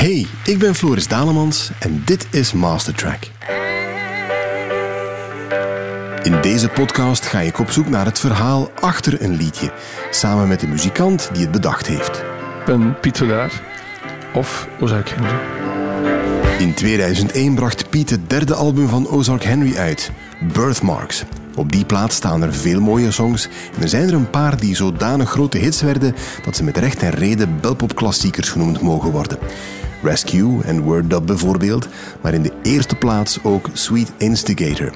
Hey, ik ben Floris Dalemans en dit is Mastertrack. In deze podcast ga ik op zoek naar het verhaal achter een liedje, samen met de muzikant die het bedacht heeft. Ik ben Piet Verdaar, of Ozark Henry. In 2001 bracht Piet het derde album van Ozark Henry uit, Birthmarks. Op die plaat staan er veel mooie songs en er zijn er een paar die zodanig grote hits werden dat ze met recht en reden belpop-klassiekers genoemd mogen worden. Rescue en Word Up bijvoorbeeld, maar in de eerste plaats ook Sweet Instigator.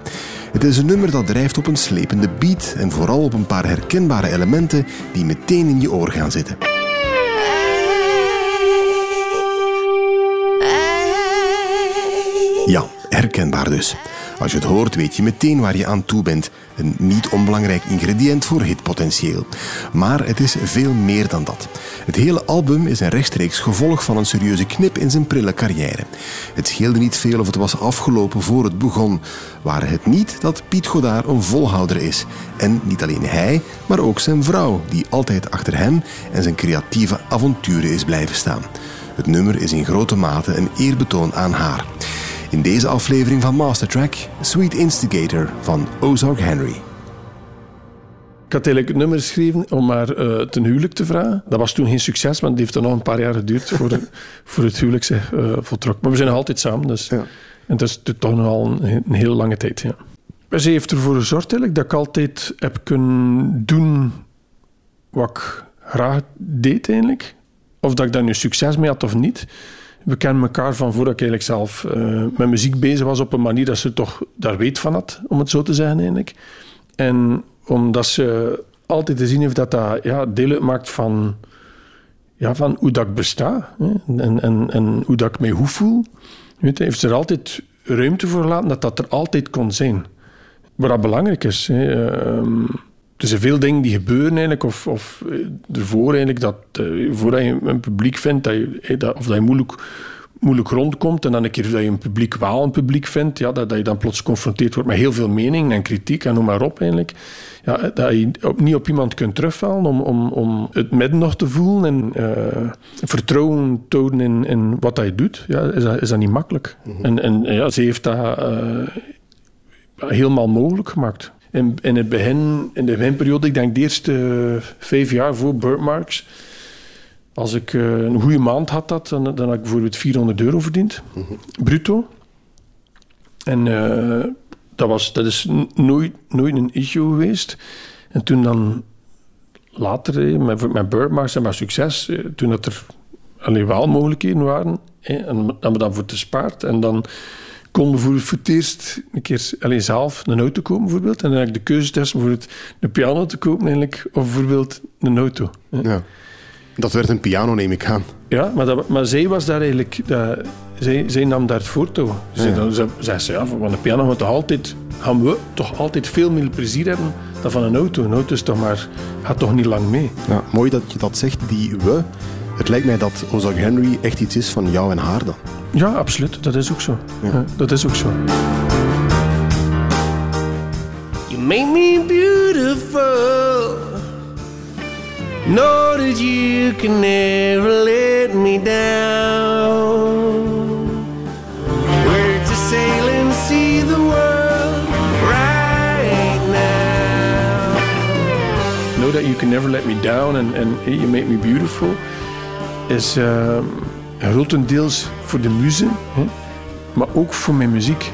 Het is een nummer dat drijft op een slepende beat en vooral op een paar herkenbare elementen die meteen in je oor gaan zitten. Ja, herkenbaar dus. Als je het hoort, weet je meteen waar je aan toe bent. Een niet onbelangrijk ingrediënt voor hitpotentieel. Maar het is veel meer dan dat. Het hele album is een rechtstreeks gevolg van een serieuze knip in zijn prille carrière. Het scheelde niet veel of het was afgelopen voor het begon. Waar het niet dat Piet Godard een volhouder is. En niet alleen hij, maar ook zijn vrouw, die altijd achter hem en zijn creatieve avonturen is blijven staan. Het nummer is in grote mate een eerbetoon aan haar. In deze aflevering van Mastertrack, Sweet Instigator van Ozark Henry. Ik had eigenlijk het nummer geschreven om haar uh, ten huwelijk te vragen. Dat was toen geen succes, want het heeft er nog een paar jaar geduurd voor, voor het huwelijk zich uh, voltrok. Maar we zijn nog altijd samen, dus. Ja. En dat is toch nogal een, een hele lange tijd, ja. Ze heeft ervoor gezorgd eigenlijk, dat ik altijd heb kunnen doen wat ik graag deed eigenlijk. Of dat ik daar nu succes mee had of niet we kennen elkaar van voordat ik eigenlijk zelf uh, met muziek bezig was op een manier dat ze toch daar weet van had, om het zo te zeggen eigenlijk. En omdat ze altijd te zien heeft dat dat ja, deel uitmaakt van, ja, van hoe dat ik besta hè, en, en, en hoe dat ik mij goed voel. Weet, heeft ze er altijd ruimte voor gelaten dat dat er altijd kon zijn. Wat belangrijk is. Hè, uh, er zijn veel dingen die gebeuren eigenlijk, of, of eh, ervoor eigenlijk, dat uh, voordat je een publiek vindt, dat je, dat, of dat je moeilijk, moeilijk rondkomt, en dan een keer dat je een publiek wel een publiek vindt, ja, dat, dat je dan plots geconfronteerd wordt met heel veel mening en kritiek, en noem maar op eigenlijk. Ja, dat je op, niet op iemand kunt terugvallen om, om, om het midden nog te voelen en uh, vertrouwen tonen in, in wat dat je doet, ja, is, dat, is dat niet makkelijk. Mm-hmm. En, en ja, ze heeft dat uh, helemaal mogelijk gemaakt in, in, het begin, in de beginperiode, ik denk de eerste vijf jaar voor Birdmarks, als ik uh, een goede maand had, dat, dan, dan had ik bijvoorbeeld 400 euro verdiend, mm -hmm. bruto. En uh, dat, was, dat is nooit, nooit een issue geweest. En toen dan later, met, met Birdmarks en met succes, toen dat er alleen wel mogelijkheden waren, en dan we dan voor te spaard. En dan kon bijvoorbeeld voor het eerst een keer alleen zelf een auto kopen, bijvoorbeeld. En dan heb ik de keuze tussen bijvoorbeeld een piano te kopen, eigenlijk, of bijvoorbeeld een auto. Ja. Dat werd een piano, neem ik aan. Ja, maar, dat, maar zij was daar eigenlijk... Dat, zij, zij nam daar het voortouw. Ja. Dan zei, zei ze, ja, van een piano gaan we, toch altijd, gaan we toch altijd veel meer plezier hebben dan van een auto. Een auto is toch maar, gaat toch niet lang mee. Ja, mooi dat je dat zegt, die we. Het lijkt mij dat Ozark Henry echt iets is van jou en haar dan. Ja, absoluut. Dat is ook zo. Ja. Ja, dat is ook zo. You make me beautiful Know that you can never let me down We're to sail and see the world right now Know that you can never let me down and, and you make me beautiful is... Uh, grotendeels voor de muze, hè, maar ook voor mijn muziek.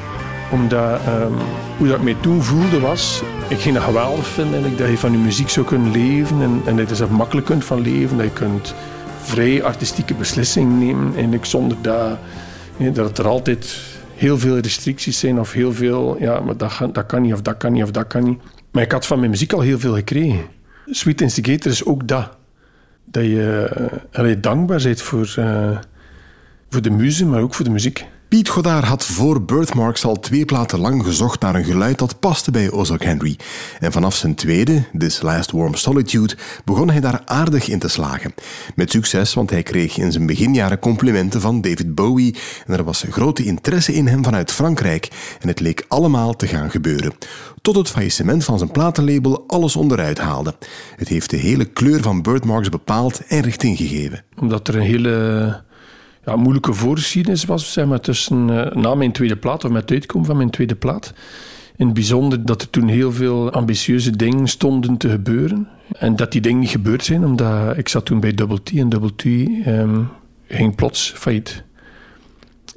Omdat um, hoe dat ik mij toen voelde was, ik ging het geweldig vinden dat je van je muziek zou kunnen leven en, en dat je er makkelijk kunt van leven, dat je kunt vrij artistieke beslissingen nemen eigenlijk zonder dat, hè, dat er altijd heel veel restricties zijn of heel veel, ja, maar dat, dat kan niet of dat kan niet of dat kan niet. Maar ik had van mijn muziek al heel veel gekregen. Sweet Instigator is ook dat. Dat je uh, dankbaar bent voor... Uh, voor de muze, maar ook voor de muziek. Piet Godard had voor Birthmarks al twee platen lang gezocht naar een geluid dat paste bij Ozark Henry. En vanaf zijn tweede, This Last Warm Solitude, begon hij daar aardig in te slagen. Met succes, want hij kreeg in zijn beginjaren complimenten van David Bowie en er was grote interesse in hem vanuit Frankrijk en het leek allemaal te gaan gebeuren. Tot het faillissement van zijn platenlabel alles onderuit haalde. Het heeft de hele kleur van Birthmarks bepaald en richting gegeven. Omdat er een hele ja, moeilijke voorgeschiedenis was, zeg maar, tussen, na mijn tweede plaat, of met het uitkomen van mijn tweede plaat. In het bijzonder dat er toen heel veel ambitieuze dingen stonden te gebeuren. En dat die dingen niet gebeurd zijn, omdat ik zat toen bij Double T en Double T ehm, ging plots failliet.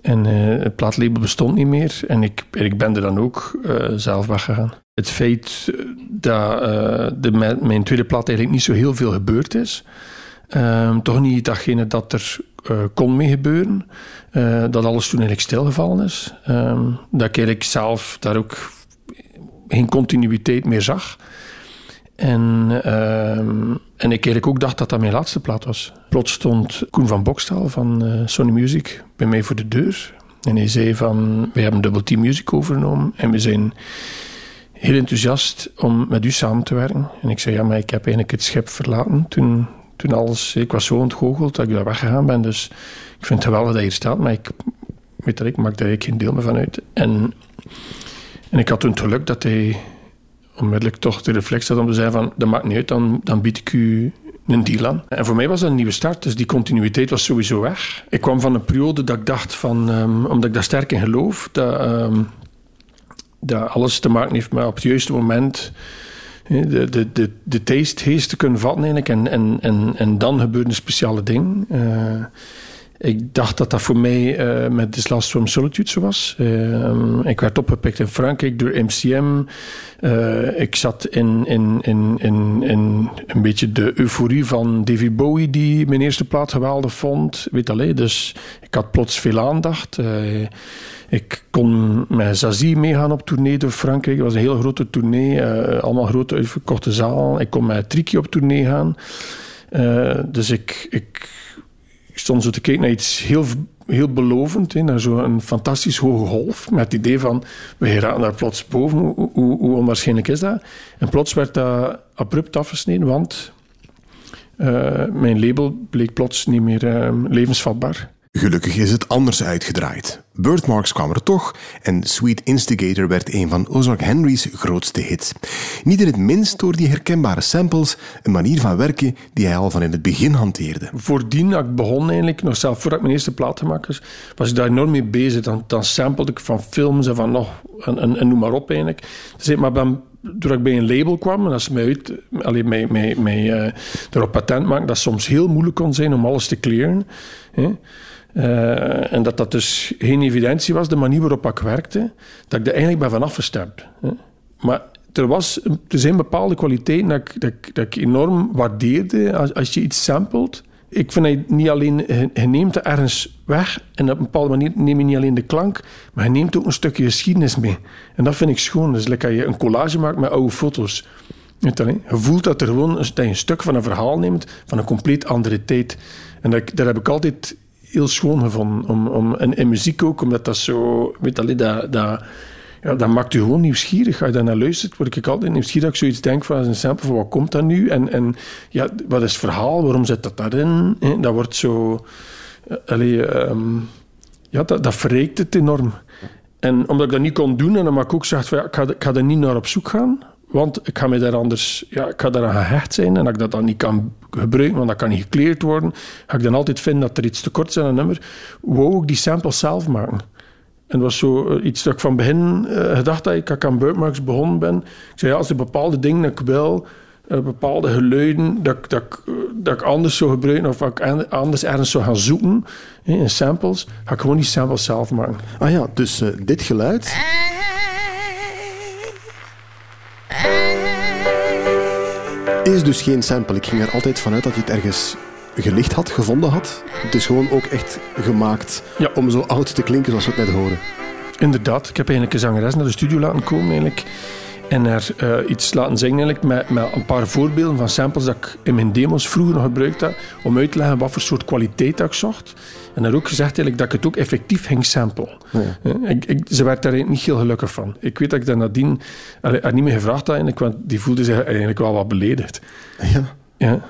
En uh, het plaatlabel bestond niet meer. En ik, ik ben er dan ook uh, zelf weggegaan. Het feit dat uh, de, mijn tweede plaat eigenlijk niet zo heel veel gebeurd is. Ehm, toch niet datgene dat er kon mee gebeuren. dat alles toen eigenlijk stilgevallen is. Um, dat ik eigenlijk zelf daar ook geen continuïteit meer zag. En, uh, en ik eigenlijk ook dacht dat dat mijn laatste plaat was. Plots stond Koen van Bokstal van uh, Sony Music bij mij voor de deur. En hij zei van, wij hebben Double T Music overgenomen en we zijn heel enthousiast om met u samen te werken. En ik zei, ja, maar ik heb eigenlijk het schip verlaten toen, toen alles... Ik was zo ontgoocheld dat ik daar weggegaan ben, dus ik vind het geweldig dat je hier staat, maar ik, weet dat, ik maak daar eigenlijk geen deel meer van uit. En, en ik had toen het geluk dat hij onmiddellijk toch de reflex had om te zeggen van, dat maakt niet uit, dan, dan bied ik u een deal aan. En voor mij was dat een nieuwe start, dus die continuïteit was sowieso weg. Ik kwam van een periode dat ik dacht van, um, omdat ik daar sterk in geloof, dat, um, dat alles te maken heeft met op het juiste moment de, de, de, de taste te kunnen vatten en, en, en, en dan gebeuren speciale dingen. Uh, ik dacht dat dat voor mij uh, met This Last From Solitude zo was. Uh, ik werd opgepikt in Frankrijk door MCM. Eh, ik zat in, in, in, in, in een beetje de euforie van David Bowie, die mijn eerste plaat geweldig vond. Weet alleen, dus ik had plots veel aandacht. ik kon met Zazie meegaan op tournee door Frankrijk. Het was een hele grote tournee, allemaal grote uitverkochte zalen. Ik kon met Triki op tournee gaan. dus ik, ik stond zo te kijken naar iets heel, heel belovend, hè, naar zo'n fantastisch hoge golf, met het idee van, we geraken daar plots boven, hoe, hoe, onwaarschijnlijk is dat? En plots werd dat abrupt afgesneden, want uh, mijn label bleek plots niet meer uh, levensvatbaar. Gelukkig is het anders uitgedraaid. Birthmarks kwam er toch en Sweet Instigator werd een van Ozark Henry's grootste hits. Niet in het minst door die herkenbare samples, een manier van werken die hij al van in het begin hanteerde. Voordien, ik begon eigenlijk, nog zelf voordat ik mijn eerste plaat gemaakt was, ik daar enorm mee bezig. Dan, dan samplede ik van films en van nog, en, noem maar op eigenlijk. Dus, maar ben, toen ik bij een label kwam, en als ze mij, uit, alleen mij, mij, uh, erop patent maken, dat soms heel moeilijk kon zijn om alles te clearen. Hè. Uh, en dat dat dus geen evidentie was, de manier waarop ik werkte, dat ik er eigenlijk ben van afgestemd. Maar er, was, er zijn bepaalde kwaliteiten dat ik, dat, ik enorm waardeerde als, als je iets samplet. Ik vind dat niet alleen, je neemt er ergens weg en op een bepaalde manier neem je niet alleen de klank, maar je neemt ook een stukje geschiedenis mee. En dat vind ik schoon. Dus lekker je een collage maakt met oude foto's. Je voelt dat er gewoon dat je een stuk van een verhaal neemt van een compleet andere tijd. En dat, daar heb ik altijd heel schoon gevonden. Om, om, en muziek ook, omdat dat zo... Weet je, dat, dat, ja, dat maakt je gewoon nieuwsgierig. Als je daar naar luistert, word ik altijd nieuwsgierig. Dat ik zoiets denk van een sample van wat komt dat nu? En, en ja, wat is het verhaal? Waarom zit dat daarin? Dat wordt zo... Eh, allee, um, ja, dat, dat verrijkt het enorm. En omdat ik dat niet kon doen, en dan ik ook zeggen van, ik, ga, ik ga er niet naar op zoek gaan. Want ik ga me daar anders, ja, ik ga daaraan gehecht zijn en dat ik dat dan niet kan gebruiken, want dat kan niet gekleerd worden, ga ik dan altijd vinden dat er iets tekort is aan een nummer. Wou ik die sample zelf maken? En dat was zo eh, iets dat ik van begin uh, gedacht dat ik, aan Birdmarks begonnen ben. Ik zei, ja, als er bepaalde dingen dat ik wil, uh, bepaalde geluiden, dat, dat, dat ik anders zou gebruiken of ik anders ergens zou gaan zoeken in samples, ga ik gewoon die samples zelf maken. Ah ja, dus dit geluid... is dus geen sample. Ik ging er altijd vanuit dat hij het ergens gelicht had, gevonden had. Het is gewoon ook echt gemaakt om zo oud te klinken zoals we het net horen. Inderdaad. Ik heb eigenlijk een zangeres naar de studio laten komen eigenlijk. En er uh, iets laten zingen eigenlijk met, met een paar voorbeelden van samples dat ik in mijn demos vroeger nog gebruikt had. Om uit te leggen wat voor soort kwaliteit dat ik zocht. En daar ook gezegd eigenlijk dat ik het ook effectief ging samplen. Ja. Ik, ik, ze werd daar niet heel gelukkig van. Ik weet dat ik daar nadien haar niet meer gevraagd had eigenlijk, want die voelde zich eigenlijk wel wat beledigd. Ja. Ja.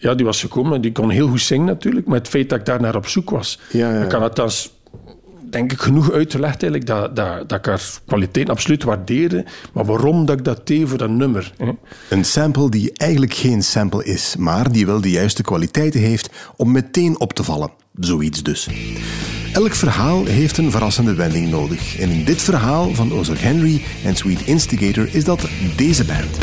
Ja, die was gekomen en die kon heel goed zingen natuurlijk, maar het feit dat ik daar naar op zoek was. Ja, ja, Ik kan het als denk ik genoeg uitgelegd eigenlijk dat, dat, dat ik haar kwaliteit absoluut waardeerde, maar waarom dat ik dat deed voor dat nummer. Hè? Een sample die eigenlijk geen sample is, maar die wel de juiste kwaliteiten heeft om meteen op te vallen. Zoiets dus. Elk verhaal heeft een verrassende wending nodig. En in dit verhaal van Ozark Henry en Sweet Instigator is dat deze band.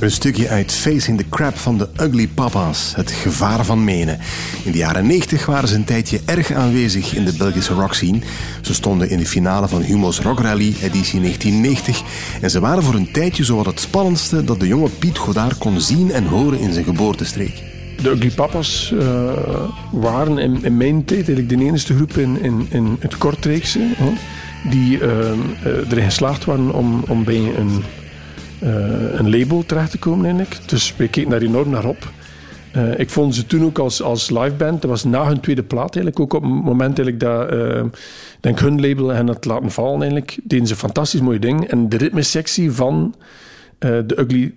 Een stukje uit Facing the Crap van de Ugly Papa's, het gevaar van menen. In de jaren 90 waren ze een tijdje erg aanwezig in de Belgische rockscene. Ze stonden in de finale van Humo's Rock Rally editie 1990 en ze waren voor een tijdje zowat het spannendste dat de jonge Piet Godard kon zien en horen in zijn geboortestreek. De Ugly Papas uh, waren in, in, mijn tijd eigenlijk de enige groep in, in, in het Kortreekse die uh, erin geslaagd waren om, om bij een een label terecht te komen eigenlijk. Dus we keken daar enorm naar op. Uh, ik vond ze toen ook als, als liveband, dat was na hun tweede plaat eigenlijk, ook op het moment eigenlijk dat uh, denk hun label hen het laten vallen eigenlijk, deden ze fantastisch mooie dingen. En de ritmesectie van de Ugly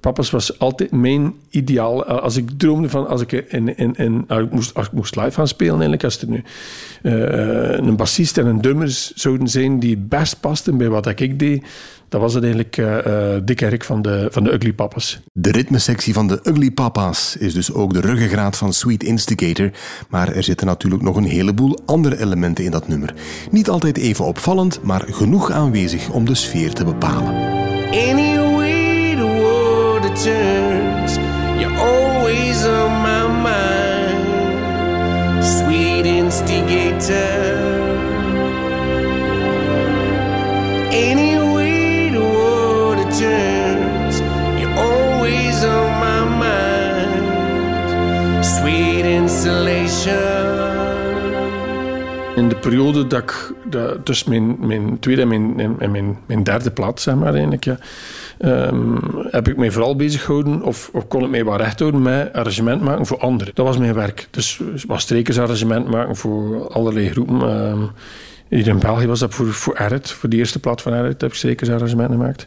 Papas was altijd mijn ideaal. Als ik droomde van, als ik in, in, in moest, als ik moest live gaan spelen eigenlijk, als er nu een bassist en een drummer zouden zijn die best pasten bij wat ik deed, dat was het eigenlijk uh, Dick Erik van de, van de Ugly Papas. De ritmesectie van de Ugly Papas is dus ook de ruggengraat van Sweet Instigator. Maar er zitten natuurlijk nog een heleboel andere elementen in dat nummer. Niet altijd even opvallend, maar genoeg aanwezig om de sfeer te bepalen. Anyway the world turns, you're always on my mind. Sweet Instigator. In de periode dat ik dat, tussen mijn, mijn tweede en mijn, en mijn, mijn derde plaat, zeg maar eigenlijk, ja, um, heb ik mij vooral bezig gehouden, of, of, kon ik mij wat recht houden met arrangement maken voor anderen. Dat was mijn werk. Dus was strekersarrangement maken voor allerlei groepen. Um, hier in België was dat voor, voor Errit, voor de eerste plaat van Errit heb ik strekersarrangement gemaakt.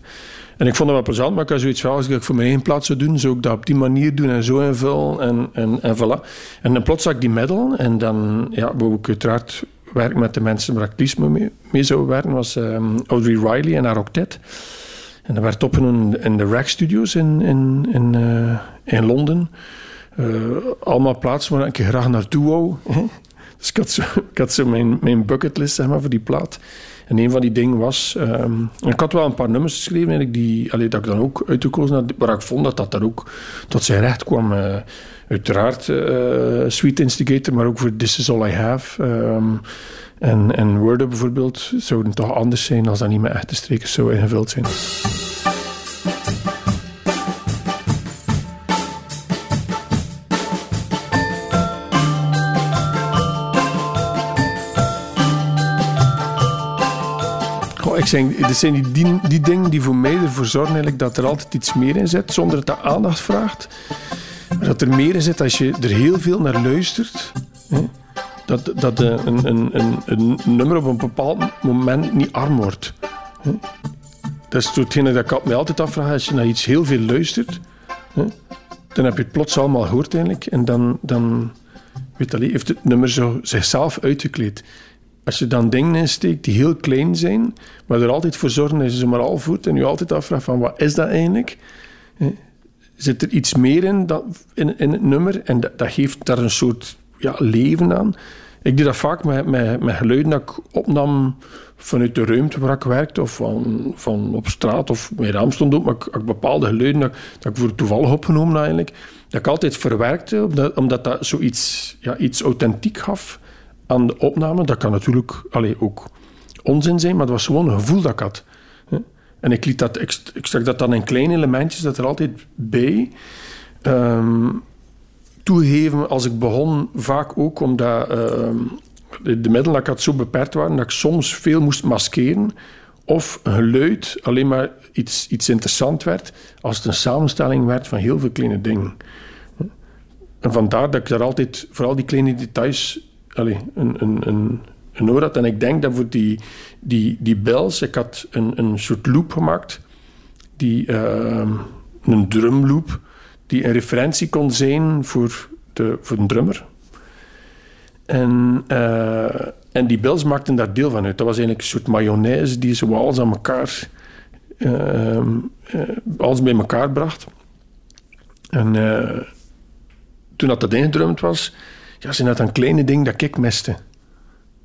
En ik vond het wel plezant, maar ik had zoiets van, als ik voor mijn eigen plaats zou doen, zou ik dat op die manier doen en zo invullen en, en, en voilà. En dan plots zag ik die middel en dan ja, wou ik uiteraard werken met de mensen waar ik liefst mee, mee zou werken, was um, Audrey Riley en haar octet. En dat werd opgenomen in de Rack Studios in, in, in, uh, in Londen. Uh, allemaal plaatsen waar ik graag naartoe wou. Dus ik had zo, ik had mijn, mijn bucketlist zeg voor die plaat. En een van die dingen was... Um, ik had wel een paar nummers geschreven die, allee, dat ik dan ook uitgekozen had, waar ik vond dat dat daar ook tot zijn recht kwam. Uh, uiteraard uh, Sweet Instigator, maar ook voor This Is All I Have. Um, en, en Word bijvoorbeeld zouden toch anders zijn als dat niet met echte strekers zo ingevuld zijn. ik zeg, dat zijn die, die, dingen die voor mij ervoor zorgen dat er altijd iets meer in zit, zonder dat dat aandacht vraagt. Dat er meer in zit als je er heel veel naar luistert. Hè, dat, dat een, een, een, een, nummer op een bepaald moment niet arm wordt. Hè. Dat is hetgene dat ik me altijd afvraag. Als je naar iets heel veel luistert, hè, dan heb je het plots allemaal gehoord eigenlijk. En dan, dan heeft het nummer zo zichzelf uitgekleed als je dan dingen insteekt die heel klein zijn, maar er altijd voor zorgen dat je ze maar al voert en je altijd afvraagt van wat is dat eigenlijk? Zit er iets meer in, dat, in, in het nummer en dat, dat, geeft daar een soort ja, leven aan? Ik deed dat vaak met, met, met geluiden dat ik opnam vanuit de ruimte waar ik werkte of van, van op straat of mijn raam stond op, maar ik, ik bepaalde geluiden dat, dat ik voor toevallig opgenomen eigenlijk, dat ik altijd verwerkte, omdat, omdat dat zoiets ja, iets authentiek gaf aan de opname. Dat kan natuurlijk allee, ook onzin zijn, maar het was gewoon een gevoel dat ik had. En ik, liet dat, ik, ik dat dan in kleine elementjes, dat er altijd bij. Um, toegeven als ik begon, vaak ook omdat uh, de, de middelen dat ik had zo beperkt waren, dat ik soms veel moest maskeren. Of geluid alleen maar iets, iets interessant werd, als het een samenstelling werd van heel veel kleine dingen. En vandaar dat ik daar altijd, vooral die kleine details, allez, een, een, een, een. En ik denk dat voor die, die, die bells, ik had een, een soort loop gemaakt. die, uh, een drumloop die een referentie kon zijn voor de, voor de drummer. En, uh, en die Bills maakten daar deel van uit. Dat was eigenlijk een soort mayonaise die ze alles aan elkaar, uh, alles bij elkaar bracht. En toen dat, dat ingedrumd was, ja, zijn dat een kleine ding dat ik miste.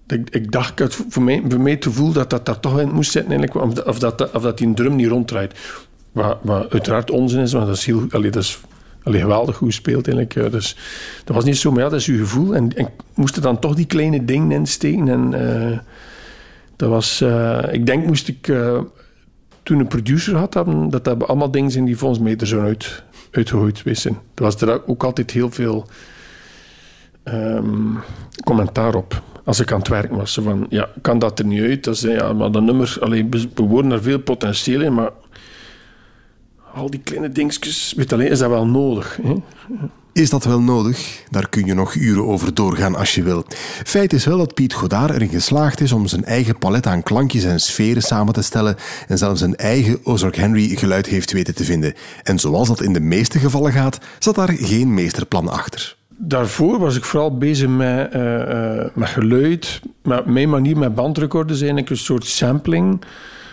Ik, ik dacht, voor mij, voor mij het gevoel dat dat daar toch in moest zitten, eigenlijk, of, of, dat, of dat die drum niet ronddraait. Wat, uiteraard onzin is, want dat is, heel, dat is geweldig goed gespeeld eigenlijk. Dus dat was niet zo, maar dat is uw gevoel. En, en moest er dan toch die kleine dingen insteken. En uh, dat was, uh, ik denk, moest ik toen een producer had, dat dat allemaal dingen zijn die volgens mij er zo uit, uitgegooid. Er was er ook altijd heel veel um, commentaar op als ik aan het werken was. Van, ja, kan dat er niet uit? Dat zei, ja, maar dat nummer, alleen, we worden er veel potentieel in, maar al die kleine dingetjes, weet alleen, is dat wel nodig? Hè? Is dat wel nodig? Daar kun je nog uren over doorgaan als je wil. Feit is wel dat Piet Godard erin geslaagd is om zijn eigen palet aan klankjes en sferen samen te stellen en zelfs een eigen Ozark Henry geluid heeft weten te vinden. En zoals dat in de meeste gevallen gaat, zat daar geen meesterplan achter daarvoor was ik vooral bezig met, uh, met geluid. Met mijn manier met bandrecorders eigenlijk een soort sampling.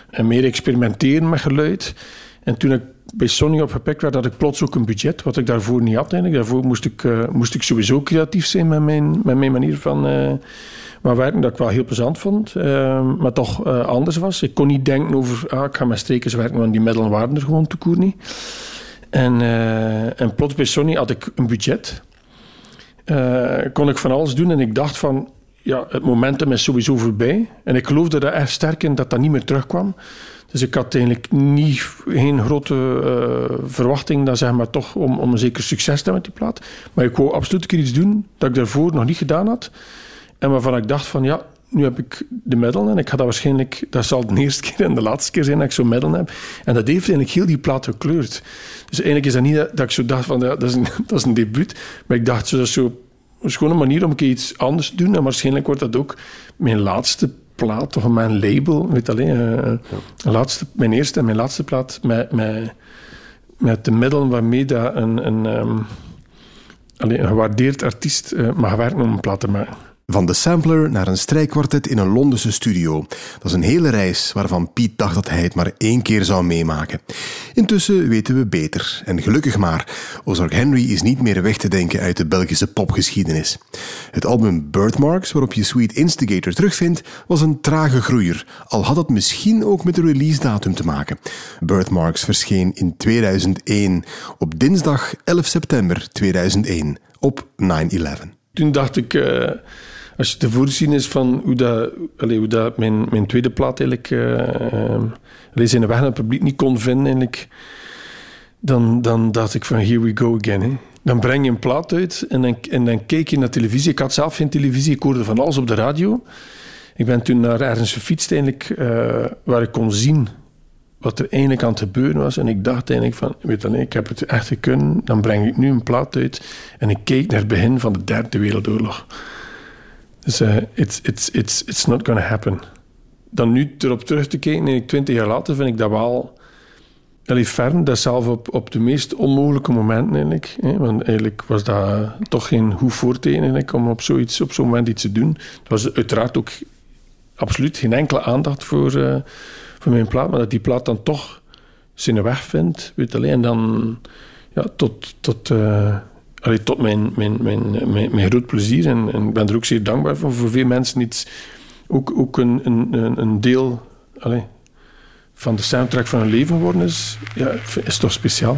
En meer experimenteren met geluid. En toen ik bij Sony opgepikt werd, had ik plots ook een budget, wat ik daarvoor niet had. Eigenlijk. Daarvoor moest ik, uh, moest ik sowieso creatief zijn met mijn, met mijn manier van werken, dat ik wel heel plezant vond, maar toch anders was. Ik kon niet denken over, ah, ik ga met strekers werken, want die middelen waren er gewoon te koer niet. En, en plots bij Sony had ik een budget uh, kon ik van alles doen. En ik dacht van, ja, het momentum is sowieso voorbij. En ik geloofde er echt sterk in dat dat niet meer terugkwam. Dus ik had eigenlijk niet, geen grote uh, verwachting dat zeg maar, toch om, om een zeker succes te hebben met die plaat. Maar ik wou absoluut een iets doen dat ik daarvoor nog niet gedaan had. En waarvan ik dacht van ja, nu heb ik de middel en ik ga dat waarschijnlijk, dat zal de eerste keer en de laatste keer zijn dat ik zo'n middel heb. En dat heeft eigenlijk heel die plaat gekleurd. Dus eigenlijk is dat niet dat, ik zo dacht van, ja, dat, is een, dat is een debuut. Maar ik dacht, zo, dat is zo, een manier om iets anders te doen. En waarschijnlijk wordt dat ook mijn laatste plaat, of mijn label, weet alleen, uh, laatste, mijn eerste en mijn laatste plaat met, met, met de middelen waarmee dat een, een, um, alleen, een gewaardeerd artiest uh, mag werken om een plaat te maken. Van de sampler naar een strijkkwartet in een Londense studio. Dat is een hele reis waarvan Piet dacht dat hij het maar één keer zou meemaken. Intussen weten we beter. En gelukkig maar, Ozark Henry is niet meer weg te denken uit de Belgische popgeschiedenis. Het album Birthmarks, waarop je Sweet Instigator terugvindt, was een trage groeier, al had het misschien ook met de release datum te maken. Birthmarks verscheen in 2001, op dinsdag 11 september 2001, op 9-11. Toen dacht ik... Uh als je te voorzien is van hoe dat, mijn, mijn tweede plaat eigenlijk uh, zijn weg naar het publiek niet kon vinden, eigenlijk, dan, dan dacht ik van here we go again. Dan breng je een plaat uit en dan, en dan keek je naar televisie. Ik had zelf geen televisie, ik hoorde van alles op de radio. Ik ben toen naar ergens gefietst eigenlijk, uh, waar ik kon zien wat er eigenlijk aan het gebeuren was. En ik dacht eigenlijk van, weet je, ik heb het echt kunnen. Dan breng ik nu een plaat uit en ik keek naar het begin van de derde wereldoorlog. Dus uh, it's, it's, it's, it's not gonna happen. Dan nu erop terug te kijken, en twintig jaar later, vind ik dat wel... Allee, fern, dat zelf op, op de meest onmogelijke momenten eigenlijk. Hè? Want eigenlijk was dat toch geen goed voorteken eigenlijk, om op zoiets op zo'n moment iets te doen. Het was uiteraard ook absoluut geen enkele aandacht voor, uh, voor mijn plaat. Maar dat die plaat dan toch zijn weg vindt, weet alleen. En dan ja, tot... tot uh, allee, tot mijn, mijn, mijn, mijn, groot plezier. En, en ik ben er ook zeer dankbaar voor. Voor veel mensen iets, ook, ook een, een, een deel allee, van de soundtrack van hun leven geworden is, ja, is toch speciaal.